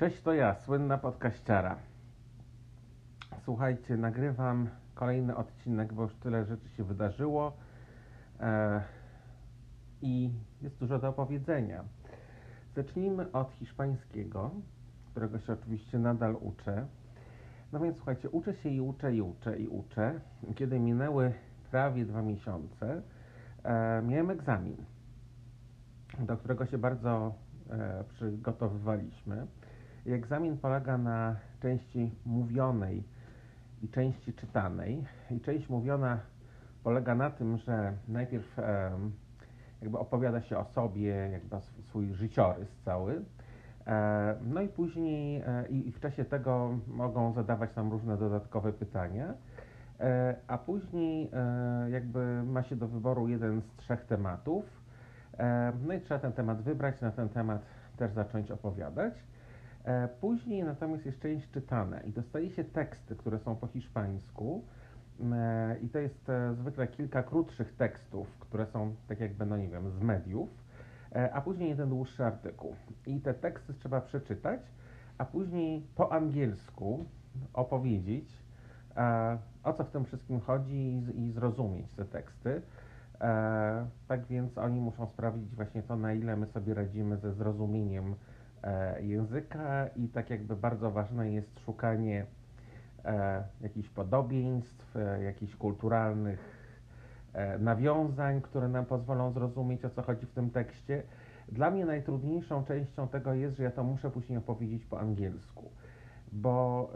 Cześć, to ja, słynna podkaściara. Słuchajcie, nagrywam kolejny odcinek, bo już tyle rzeczy się wydarzyło e, i jest dużo do opowiedzenia. Zacznijmy od hiszpańskiego, którego się oczywiście nadal uczę. No więc słuchajcie, uczę się i uczę i uczę i uczę. Kiedy minęły prawie dwa miesiące, e, miałem egzamin, do którego się bardzo e, przygotowywaliśmy. I egzamin polega na części mówionej i części czytanej. I część mówiona polega na tym, że najpierw jakby opowiada się o sobie, jakby swój życiorys cały. E, no i później e, i w czasie tego mogą zadawać nam różne dodatkowe pytania. E, a później jakby ma się do wyboru jeden z trzech tematów. No i trzeba ten temat wybrać, na ten temat też zacząć opowiadać. E, później natomiast jest część czytana i dostaje się teksty, które są po hiszpańsku. E, I to jest e, zwykle kilka krótszych tekstów, które są tak jakby, no nie wiem, z mediów, a później jeden dłuższy artykuł. I te teksty trzeba przeczytać, a później po angielsku opowiedzieć, o co w tym wszystkim chodzi i zrozumieć te teksty. Tak więc oni muszą sprawdzić właśnie to, na ile my sobie radzimy ze zrozumieniem języka i tak jakby bardzo ważne jest szukanie e, jakichś podobieństw, e, jakichś kulturalnych nawiązań, które nam pozwolą zrozumieć o co chodzi w tym tekście. Dla mnie najtrudniejszą częścią tego jest, że ja to muszę później opowiedzieć po angielsku, bo,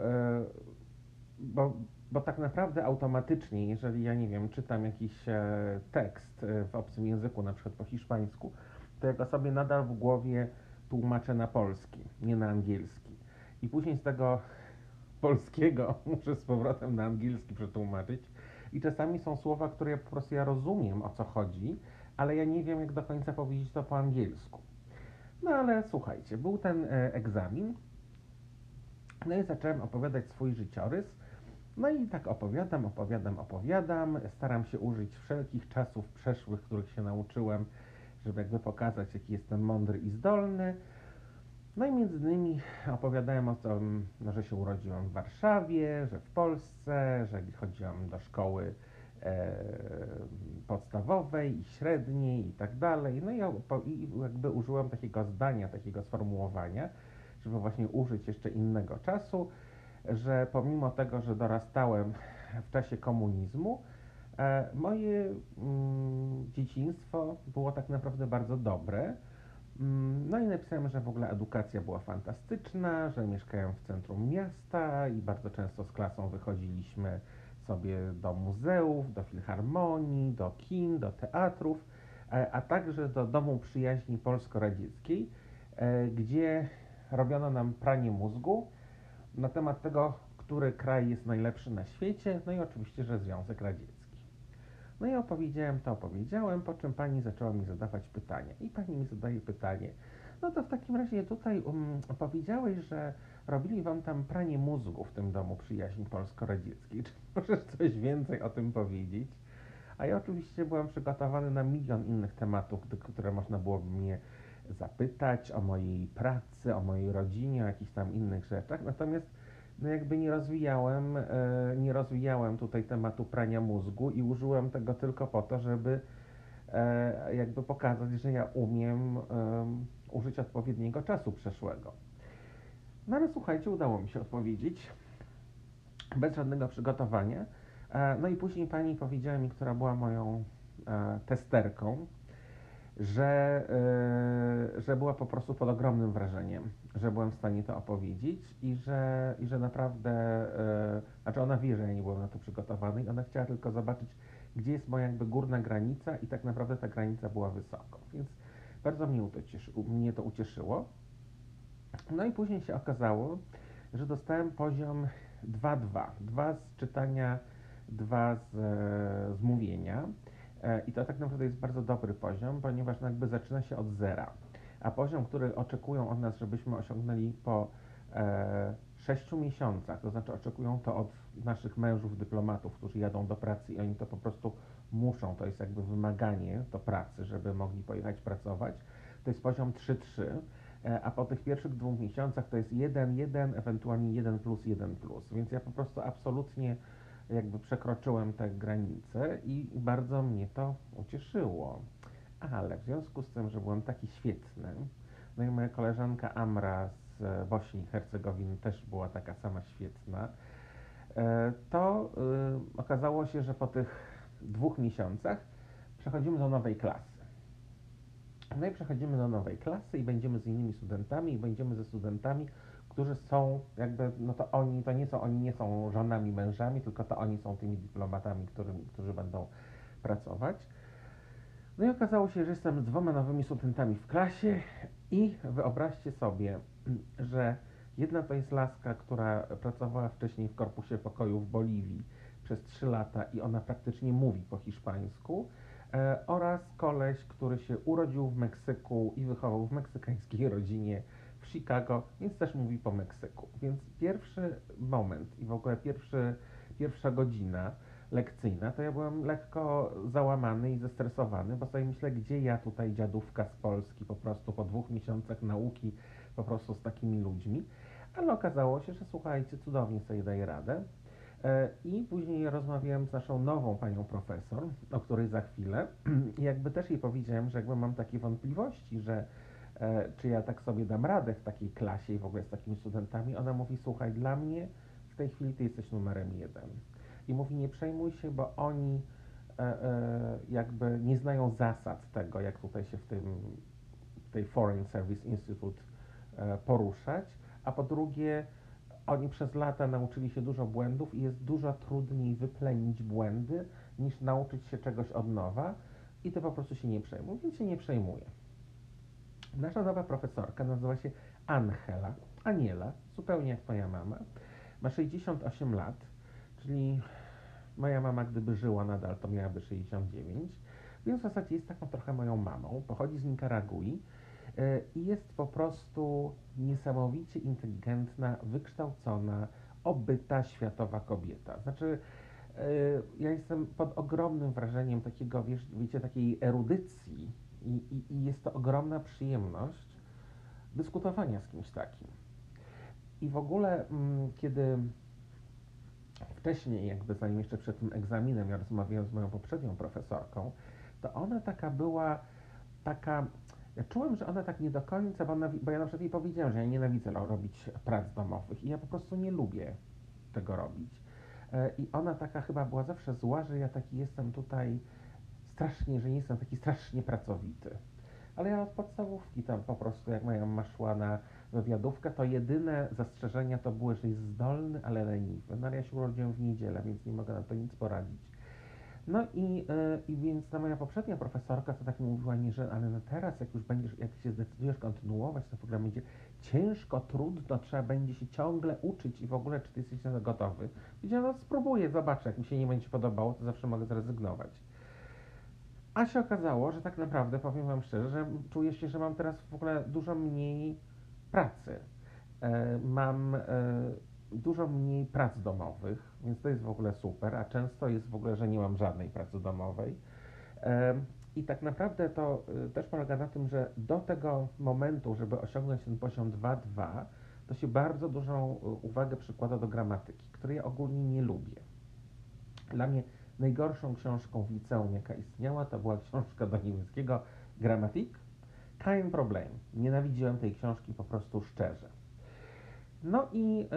bo, bo tak naprawdę automatycznie, jeżeli ja nie wiem, czytam jakiś tekst w obcym języku, na przykład po hiszpańsku, to ja sobie nadal w głowie tłumaczę na polski, nie na angielski. I później z tego polskiego muszę z powrotem na angielski przetłumaczyć. I czasami są słowa, które ja po prostu ja rozumiem o co chodzi, ale ja nie wiem, jak do końca powiedzieć to po angielsku. No ale słuchajcie, był ten e, egzamin. No i zacząłem opowiadać swój życiorys. No i tak opowiadam, opowiadam, opowiadam. Staram się użyć wszelkich czasów przeszłych, których się nauczyłem żeby jakby pokazać, jaki jestem mądry i zdolny. No i między innymi opowiadałem o tym, no, że się urodziłem w Warszawie, że w Polsce, że chodziłem do szkoły e, podstawowej i średniej i tak dalej. No i, i jakby użyłem takiego zdania, takiego sformułowania, żeby właśnie użyć jeszcze innego czasu, że pomimo tego, że dorastałem w czasie komunizmu, moje mm, dzieciństwo było tak naprawdę bardzo dobre. Mm, no i napisałem, że w ogóle edukacja była fantastyczna, że mieszkałem w centrum miasta i bardzo często z klasą wychodziliśmy sobie do muzeów, do filharmonii, do kin, do teatrów, e, a także do Domu Przyjaźni Polsko-Radzieckiej, e, gdzie robiono nam pranie mózgu na temat tego, który kraj jest najlepszy na świecie, no i oczywiście, że Związek Radziecki. No i opowiedziałem to, opowiedziałem, po czym pani zaczęła mi zadawać pytania. I pani mi zadaje pytanie, no to w takim razie tutaj um, powiedziałeś, że robili wam tam pranie mózgu w tym domu przyjaźni polsko-radzieckiej. Czy możesz coś więcej o tym powiedzieć? A ja oczywiście byłem przygotowany na milion innych tematów, które można byłoby mnie zapytać o mojej pracy, o mojej rodzinie, o jakichś tam innych rzeczach. Natomiast no jakby nie rozwijałem, e, nie rozwijałem tutaj tematu prania mózgu i użyłem tego tylko po to, żeby e, jakby pokazać, że ja umiem użyć odpowiedniego czasu przeszłego. No ale słuchajcie, udało mi się odpowiedzieć bez żadnego przygotowania. E, no i później pani powiedziała mi, która była moją testerką, że, yy, że była po prostu pod ogromnym wrażeniem, że byłem w stanie to opowiedzieć i że, i że naprawdę, yy, znaczy ona wie, że ja nie byłem na to przygotowany i ona chciała tylko zobaczyć, gdzie jest moja jakby górna granica i tak naprawdę ta granica była wysoko, więc bardzo mnie to, cieszy, mnie to ucieszyło. No i później się okazało, że dostałem poziom 2-2, dwa z czytania, dwa z, z mówienia. E, I to tak naprawdę jest bardzo dobry poziom, ponieważ no jakby zaczyna się od zera. A poziom, który oczekują od nas, żebyśmy osiągnęli po e, 6 miesiącach, to znaczy oczekują to od naszych mężów, dyplomatów, którzy jadą do pracy i oni to po prostu muszą, to jest jakby wymaganie do pracy, żeby mogli pojechać pracować, to jest poziom 3-3. e, a po tych pierwszych dwóch miesiącach to jest 1, 1, ewentualnie 1 plus, 1 plus. Więc ja po prostu absolutnie jakby przekroczyłem te granice i bardzo mnie to ucieszyło. Ale w związku z tym, że byłem taki świetny, no i moja koleżanka Amra z Bośni i Hercegowiny też była taka sama świetna, e, to y, okazało się, że po tych dwóch miesiącach przechodzimy do nowej klasy. No i przechodzimy do nowej klasy i będziemy z innymi studentami i będziemy ze studentami, którzy są jakby, no to oni, to nie są, oni nie są żonami, mężami, tylko to oni są tymi dyplomatami, którym, którzy będą pracować. No i okazało się, że jestem z dwoma nowymi studentami w klasie i wyobraźcie sobie, że jedna to jest laska, która pracowała wcześniej w Korpusie Pokoju w Boliwii przez 3 lata i ona praktycznie mówi po hiszpańsku, oraz koleś, który się urodził w Meksyku i wychował w meksykańskiej rodzinie w Chicago, więc też mówi po Meksyku. Więc pierwszy moment i w ogóle pierwszy, pierwsza godzina lekcyjna, to ja byłem lekko załamany i zestresowany, bo sobie myślę, gdzie ja tutaj dziadówka z Polski po prostu po dwóch miesiącach nauki po prostu z takimi ludźmi. Ale okazało się, że słuchajcie, cudownie sobie daje radę. E, I później rozmawiałem z naszą nową panią profesor, o której za chwilę. I jakby też jej powiedziałem, że jakby mam takie wątpliwości, że e, czy ja tak sobie dam radę w takiej klasie i w ogóle z takimi studentami. Ona mówi, słuchaj, dla mnie w tej chwili ty jesteś numerem jeden. I mówi, nie przejmuj się, bo oni e, jakby nie znają zasad tego, jak tutaj się w tym tej Foreign Service Institute poruszać, a po drugie, oni przez lata nauczyli się dużo błędów i jest dużo trudniej wyplenić błędy, niż nauczyć się czegoś od nowa i to po prostu się nie przejmuj, więc się nie przejmuje. Nasza nowa profesorka nazywa się Angela, Aniela, zupełnie jak moja mama. Ma 68 lat, czyli moja mama, gdyby żyła nadal, to miałaby 69, więc w zasadzie jest taką trochę moją mamą. Pochodzi z Nikaragui i jest po prostu niesamowicie inteligentna, wykształcona, obyta światowa kobieta. Znaczy, e, ja jestem pod ogromnym wrażeniem takiego, wiesz, wiecie, takiej erudycji i, i, i jest to ogromna przyjemność dyskutowania z kimś takim. I w ogóle, mm, kiedy wcześniej, jakby zanim jeszcze przed tym egzaminem, ja rozmawiałem z moją poprzednią profesorką, to ona taka była, taka, ja czułem, że ona tak nie do końca, bo, ona, bo ja na przykład jej powiedziałem, że ja nienawidzę robić prac domowych i ja po prostu nie lubię tego robić. E, I ona taka chyba była zawsze zła, że ja taki jestem tutaj strasznie, że nie jestem taki strasznie pracowity. Ale ja od podstawówki tam po prostu, jak moja mama szła na wywiadówkę, to jedyne zastrzeżenia to były, że jest zdolny, ale leniwy. No ale ja się urodziłem w niedzielę, więc nie mogę na to nic poradzić. No i, yy, i więc ta moja poprzednia profesorka to tak mówiła mi, że ale no teraz jak już będziesz, jak się zdecydujesz kontynuować ten program, będzie ciężko, trudno, trzeba będzie się ciągle uczyć i w ogóle czy ty jesteś na to gotowy. Powiedziałem, no spróbuję, zobaczę, jak mi się nie będzie podobało, to zawsze mogę zrezygnować. A się okazało, że tak naprawdę, powiem Wam szczerze, że czuję się, że mam teraz w ogóle dużo mniej pracy. E, mam e, dużo mniej prac domowych, więc to jest w ogóle super, a często jest w ogóle, że nie mam żadnej pracy domowej. I tak naprawdę to też polega na tym, że do tego momentu, żeby osiągnąć ten poziom 2.2, to się bardzo dużą uwagę przykłada do gramatyki, której ja ogólnie nie lubię. Dla mnie najgorszą książką w liceum, jaka istniała, to była książka do niemieckiego Grammatik, kein Problem. Nienawidziłem tej książki po prostu szczerze. No i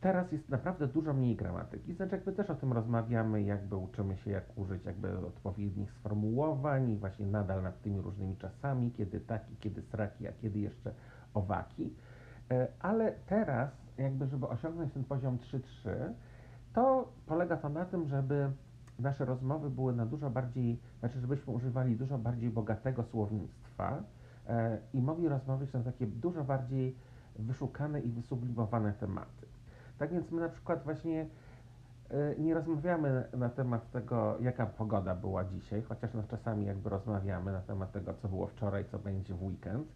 teraz jest naprawdę dużo mniej gramatyki. Znaczy jakby też o tym rozmawiamy, jakby uczymy się jak użyć jakby odpowiednich sformułowań i właśnie nadal nad tymi różnymi czasami, kiedy taki, kiedy sraki, a kiedy jeszcze owaki. Yy, ale teraz jakby, żeby osiągnąć ten poziom 3.3, to polega to na tym, żeby nasze rozmowy były na dużo bardziej, znaczy żebyśmy używali dużo bardziej bogatego słownictwa e, i mogli rozmawiać na takie dużo bardziej wyszukane i wysublimowane tematy. Tak więc my na przykład właśnie e, nie rozmawiamy na temat tego, jaka pogoda była dzisiaj, chociaż no czasami jakby rozmawiamy na temat tego, co było wczoraj, co będzie w weekend,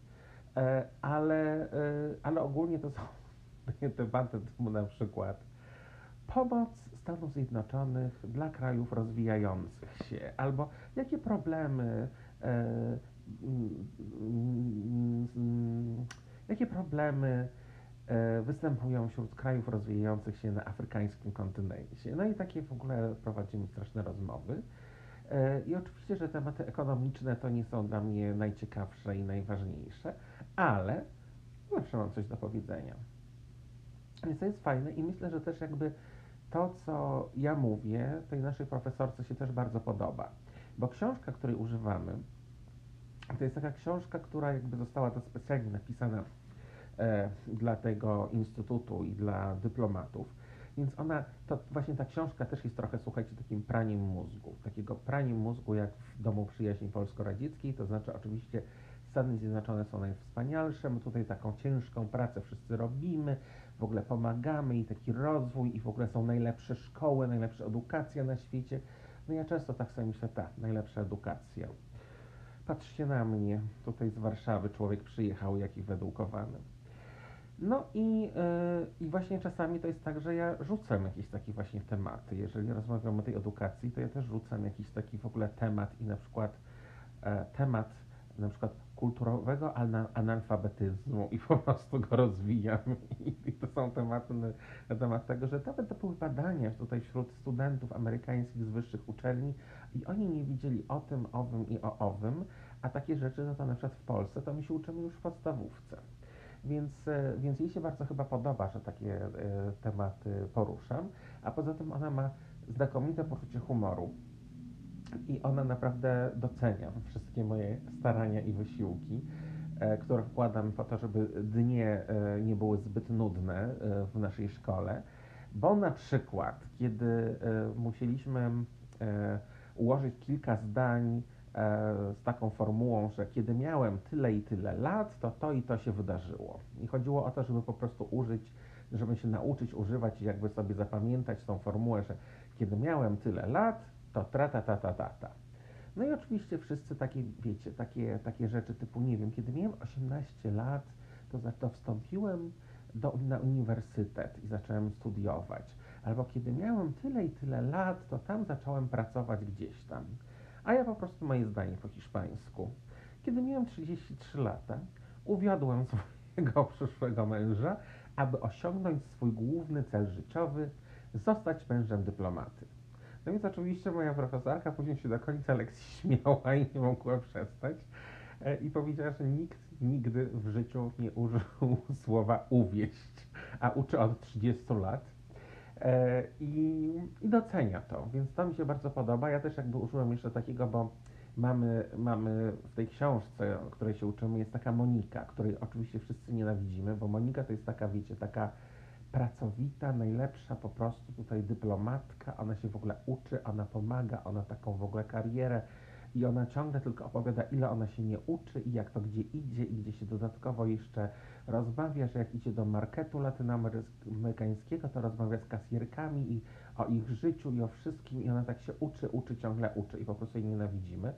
e, ale, e, ale ogólnie to są tematy typu na przykład pomoc Stanów Zjednoczonych dla krajów rozwijających się, albo jakie problemy jakie problemy e, występują wśród krajów rozwijających się na afrykańskim kontynencie. No i takie w ogóle prowadzimy straszne rozmowy. E, I oczywiście, że tematy ekonomiczne to nie są dla mnie najciekawsze i najważniejsze, ale zawsze mam coś do powiedzenia. Więc to jest fajne i myślę, że też jakby to, co ja mówię, tej naszej profesorce się też bardzo podoba. Bo książka, której używamy, to jest taka książka, która jakby została to specjalnie napisana dla tego instytutu i dla dyplomatów. Więc ona, to właśnie ta książka też jest trochę, słuchajcie, takim praniem mózgu. Takiego praniem mózgu jak w Domu Przyjaźni Polsko-Radzieckiej, to znaczy oczywiście Stany Zjednoczone są najwspanialsze, my tutaj taką ciężką pracę wszyscy robimy, w ogóle pomagamy i taki rozwój i w ogóle są najlepsze szkoły, najlepsza edukacja na świecie. No ja często tak sobie myślę, tak, najlepsza edukacja. Patrzcie na mnie, tutaj z Warszawy człowiek przyjechał, jaki wyedukowany. No i, yy, i właśnie czasami to jest tak, że ja rzucam jakieś takie właśnie tematy. Jeżeli rozmawiam o tej edukacji, to ja też rzucam jakiś taki w ogóle temat i na przykład e, temat na przykład kulturowego analfabetyzmu i po prostu go rozwijam. I to są tematy na, temat tego, że nawet to były badania tutaj wśród studentów amerykańskich z wyższych uczelni i oni nie widzieli o tym, owym i o owym, a takie rzeczy, no to na przykład w Polsce, to my się uczymy już w podstawówce. Więc, e, więc jej się bardzo chyba podoba, że takie e, tematy poruszam, a poza tym ona ma znakomite poczucie humoru. I ona naprawdę docenia wszystkie moje starania i wysiłki, e, które wkładam po to, żeby dnie nie były zbyt nudne w naszej szkole, bo na przykład, kiedy musieliśmy ułożyć kilka zdań z taką formułą, że kiedy miałem tyle i tyle lat, to to i to się wydarzyło. I chodziło o to, żeby po prostu użyć, żeby się nauczyć używać i jakby sobie zapamiętać tą formułę, że kiedy miałem tyle lat, to tra ta ta ta ta ta. No i oczywiście wszyscy takie, wiecie, takie, takie rzeczy typu, nie wiem, kiedy miałem 18 lat, to, to wstąpiłem do, na uniwersytet i zacząłem studiować. Albo kiedy miałem tyle i tyle lat, to tam zacząłem pracować gdzieś tam. A ja po prostu moje zdanie po hiszpańsku. Kiedy miałem 33 lata, uwiodłem swojego przyszłego męża, aby osiągnąć swój główny cel życiowy, zostać mężem dyplomaty. No więc oczywiście moja profesorka później się do końca lekcji śmiała i nie mogła przestać. E, I powiedziała, że nikt nigdy w życiu nie użył słowa uwieść, a uczy od 30 lat. E, I, I docenia to, więc to mi się bardzo podoba. Ja też jakby użyłem jeszcze takiego, bo mamy, mamy w tej książce, o której się uczymy, jest taka Monika, której oczywiście wszyscy nienawidzimy, bo Monika to jest taka, wiecie, taka pracowita, najlepsza po prostu tutaj dyplomatka, ona się w ogóle uczy, ona pomaga, ona taką w ogóle karierę i ona ciągle tylko opowiada, ile ona się nie uczy i jak to gdzie idzie i gdzie się dodatkowo jeszcze rozmawia, że jak idzie do marketu latynoamerykańskiego, to rozmawia z kasjerkami i o ich życiu i o wszystkim i ona tak się uczy, uczy, ciągle uczy i po prostu jej nienawidzimy.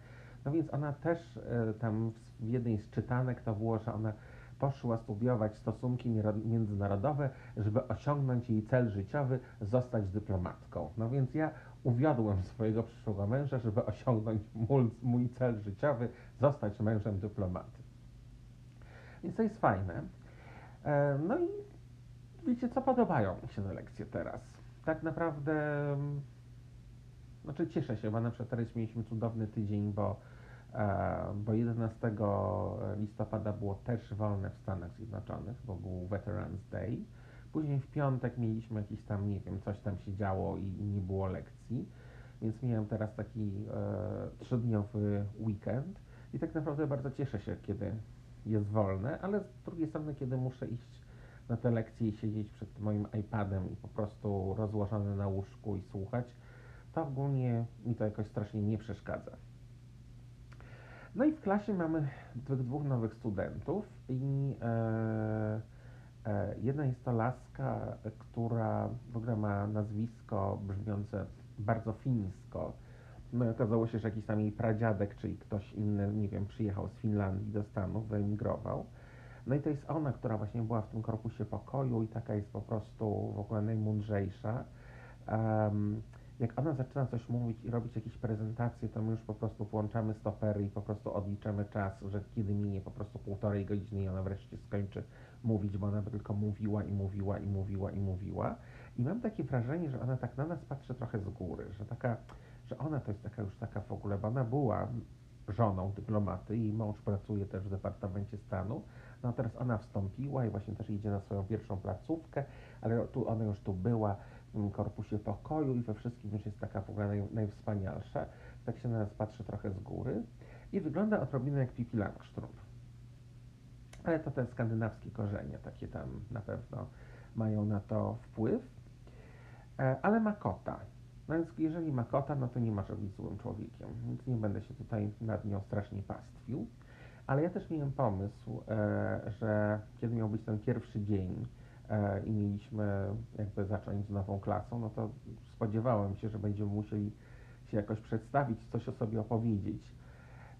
No więc ona też y, tam w jednej z czytanek to było, że ona poszła studiować stosunki międzynarodowe, żeby osiągnąć jej cel życiowy, zostać dyplomatką. No więc ja uwiodłem swojego przyszłego męża, żeby osiągnąć mój, cel życiowy, zostać mężem dyplomaty. Więc to jest fajne. E, no i wiecie co, podobają mi się te lekcje teraz. Tak naprawdę, mm, znaczy cieszę się, bo na przykład teraz mieliśmy cudowny tydzień, bo E, bo 11 listopada było też wolne w Stanach Zjednoczonych, bo był Veterans Day. Później w piątek mieliśmy jakiś tam, nie wiem, coś tam się działo i, nie było lekcji, więc miałem teraz taki e, trzydniowy weekend i tak naprawdę bardzo cieszę się, kiedy jest wolne, ale z drugiej strony, kiedy muszę iść na te lekcje i siedzieć przed moim iPadem i po prostu rozłożony na łóżku i słuchać, to ogólnie mi to jakoś strasznie nie przeszkadza. No i w klasie mamy dwóch nowych studentów i e, jedna jest to laska, która w ogóle ma nazwisko brzmiące bardzo fińsko. No i okazało się, że jakiś tam jej pradziadek, czyli ktoś inny, nie wiem, przyjechał z Finlandii do Stanów, wyemigrował. No i to jest ona, która właśnie była w tym korpusie pokoju i taka jest po prostu w ogóle najmądrzejsza. Um, jak ona zaczyna coś mówić i robić jakieś prezentacje, to my już po prostu włączamy stopery i po prostu odliczamy czas, że kiedy minie po prostu półtorej godziny i ona wreszcie skończy mówić, bo ona by tylko mówiła i mówiła i mówiła i mówiła. I mam takie wrażenie, że ona tak na nas patrzy trochę z góry, że taka, że ona to jest taka już taka w ogóle, bo ona była żoną dyplomaty i mąż pracuje też w Departamencie Stanu. No teraz ona wstąpiła i właśnie też idzie na swoją pierwszą placówkę, ale tu ona już tu była w Korpusie Pokoju i we wszystkim już jest taka w ogóle naj, najwspanialsza. Tak się na nas patrzy trochę z góry i wygląda odrobinę jak Pippi Langstrumpf. Ale to te skandynawskie korzenie, takie tam na pewno mają na to wpływ. E, ale ma kota. No więc jeżeli ma kota, no to nie może być złym człowiekiem, więc nie będę się tutaj nad nią strasznie pastwił. Ale ja też miałem pomysł, e, że kiedy miał być ten pierwszy dzień e, i mieliśmy jakby zacząć z nową klasą, no to spodziewałem się, że będziemy musieli się jakoś przedstawić, coś o sobie opowiedzieć.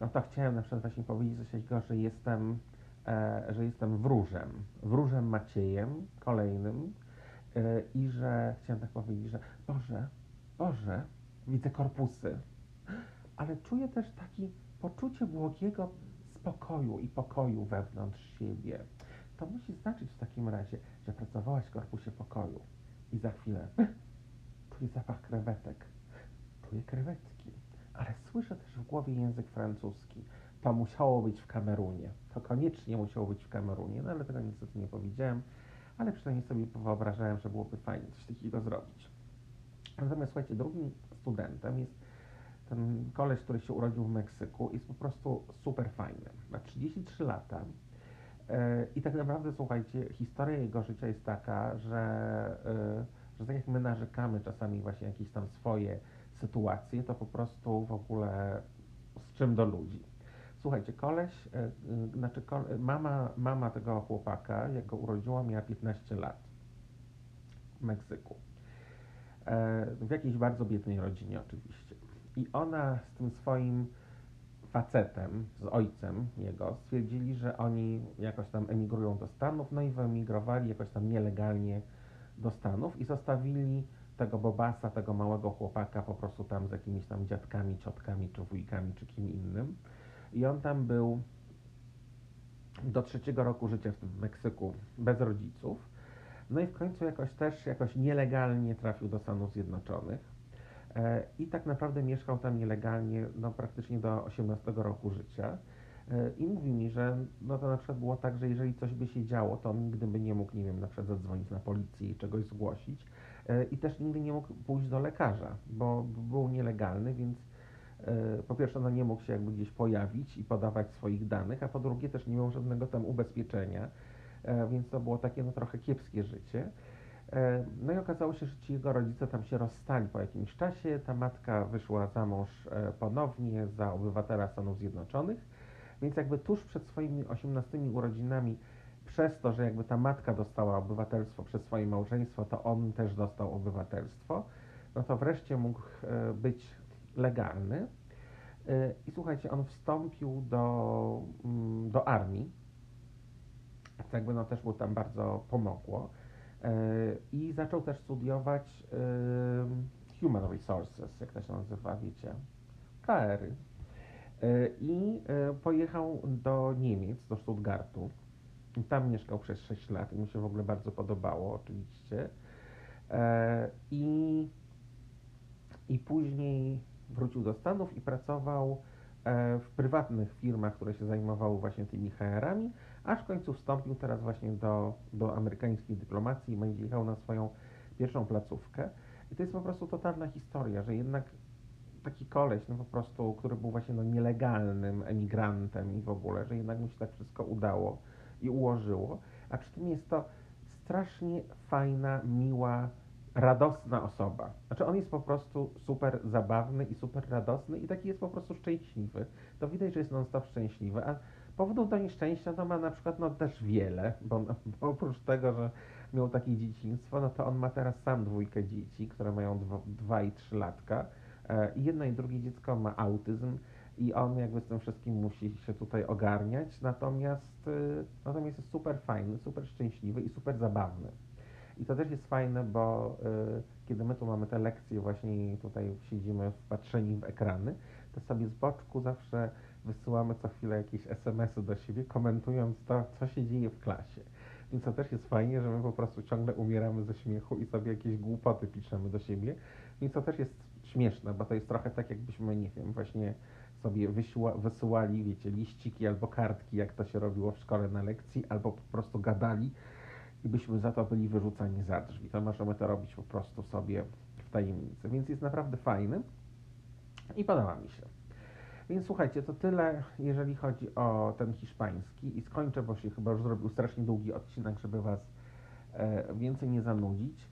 No to chciałem na przykład właśnie powiedzieć coś takiego, że jestem, że jestem wróżem, wróżem Maciejem, kolejnym i że chciałem tak powiedzieć, że Boże, Boże, widzę korpusy, ale czuję też takie poczucie błogiego spokoju i pokoju wewnątrz siebie. To musi znaczyć w takim razie, że pracowałaś w korpusie pokoju i za chwilę czuję zapach krewetek, czuję krewetki, ale słyszę też w głowie język francuski. To musiało być w Kamerunie. To koniecznie musiało być w Kamerunie, no ale tego niestety nie powiedziałem, ale przynajmniej sobie wyobrażałem, że byłoby fajnie coś takiego zrobić. Natomiast słuchajcie, drugim studentem jest ten koleś, który się urodził w Meksyku, jest po prostu super fajny. Ma 33 lata. E, I tak naprawdę, słuchajcie, historia jego życia jest taka, że, e, że tak jak my narzekamy czasami właśnie jakieś tam swoje sytuacje, to po prostu w ogóle z czym do ludzi. Słuchajcie, koleś, e, znaczy mama, mama tego chłopaka, jak go urodziła, miała 15 lat w Meksyku. W jakiejś bardzo biednej rodzinie oczywiście. I ona z tym swoim facetem, z ojcem jego, stwierdzili, że oni jakoś tam emigrują do Stanów, no i wyemigrowali jakoś tam nielegalnie do Stanów i zostawili tego Bobasa, tego małego chłopaka po prostu tam z jakimiś tam dziadkami, ciotkami, czy wujkami, czy kim innym. I on tam był do trzeciego roku życia w Meksyku bez rodziców. No i w końcu jakoś też jakoś nielegalnie trafił do Stanów Zjednoczonych. E, i tak naprawdę mieszkał tam nielegalnie no, praktycznie do 18 roku życia. E, I mówi mi, że no to na przykład było tak, że jeżeli coś by się działo, to on nigdy by nie mógł, nie wiem, na przykład zadzwonić na policję i czegoś zgłosić. E, I też nigdy nie mógł pójść do lekarza, bo był nielegalny, więc po pierwsze no nie mógł się jakby gdzieś pojawić i podawać swoich danych, a po drugie też nie miał żadnego tam ubezpieczenia, więc to było takie no trochę kiepskie życie. E, no i okazało się, że ci jego rodzice tam się rozstali po jakimś czasie. Ta matka wyszła za mąż e, ponownie za obywatela Stanów Zjednoczonych, więc jakby tuż przed swoimi 18 urodzinami, przez to, że jakby ta matka dostała obywatelstwo przez swoje małżeństwo, to on też dostał obywatelstwo, no to wreszcie mógł e, być legalny. I słuchajcie, on wstąpił do, mm, do armii, tak jakby no też mu tam bardzo pomogło. E, I zaczął też studiować Human Resources, jak to się nazywa, wiecie, KR. -y. I pojechał do Niemiec, do Stuttgartu. Tam mieszkał przez 6 lat i mi się w ogóle bardzo podobało, oczywiście. I, i później wrócił do Stanów i pracował w prywatnych firmach, które się zajmowały właśnie tymi HR-ami, aż w końcu wstąpił teraz właśnie do, do amerykańskiej dyplomacji i będzie jechał na swoją pierwszą placówkę. I to jest po prostu totalna historia, że jednak taki koleś, no po prostu, który był właśnie no, nielegalnym emigrantem i w ogóle, że jednak mu się tak wszystko udało i ułożyło, a przy tym jest to strasznie fajna, miła, radosna osoba. Znaczy on jest po prostu super zabawny i super radosny i taki jest po prostu szczęśliwy. To widać, że jest non-stop szczęśliwy, a Powodów do nieszczęścia to ma na przykład no, też wiele, bo, bo oprócz tego, że miał takie dzieciństwo, no to on ma teraz sam dwójkę dzieci, które mają dwa, dwa i trzy latka. E, I jedno i drugie dziecko ma autyzm i on jakby z tym wszystkim musi się tutaj ogarniać, natomiast, y, natomiast jest super fajny, super szczęśliwy i super zabawny. I to też jest fajne, bo y, kiedy my tu mamy te lekcje, właśnie tutaj siedzimy wpatrzeni w ekrany, to sobie z boczku zawsze wysyłamy co chwilę jakieś SMS-y do siebie, komentując to, co się dzieje w klasie. Więc to też jest fajnie, że my po prostu ciągle umieramy ze śmiechu i sobie jakieś głupoty piszemy do siebie. Więc to też jest śmieszne, bo to jest trochę tak, jakbyśmy, nie wiem, właśnie sobie wysyła, wysyłali, wiecie, liściki albo kartki, jak to się robiło w szkole na lekcji, albo po prostu gadali i byśmy za to byli wyrzucani za drzwi. To możemy to robić po prostu sobie w tajemnicy. Więc jest naprawdę fajny i podoba mi się. Więc słuchajcie, to tyle, jeżeli chodzi o ten hiszpański i skończę, bo się chyba już zrobił strasznie długi odcinek, żeby Was e, więcej nie zanudzić.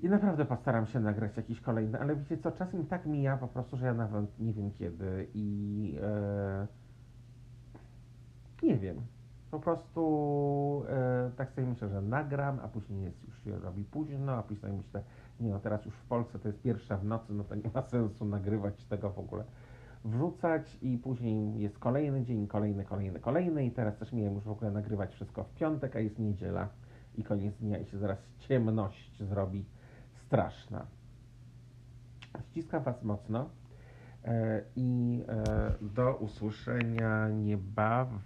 I naprawdę postaram się nagrać jakiś kolejny, ale wiecie co, czasem tak mija po prostu, że ja nawet nie wiem kiedy i e, nie wiem. Po prostu e, tak sobie myślę, że nagram, a później jest już się robi późno, a później myślę, nie no teraz już w Polsce to jest pierwsza w nocy, no to nie ma sensu nagrywać tego w ogóle wrzucać i później jest kolejny dzień, kolejny, kolejny, kolejny i teraz też miałem już w ogóle nagrywać wszystko w piątek, a jest niedziela i koniec dnia i się zaraz ciemność zrobi straszna. Ściskam Was mocno i e, do usłyszenia niebawem.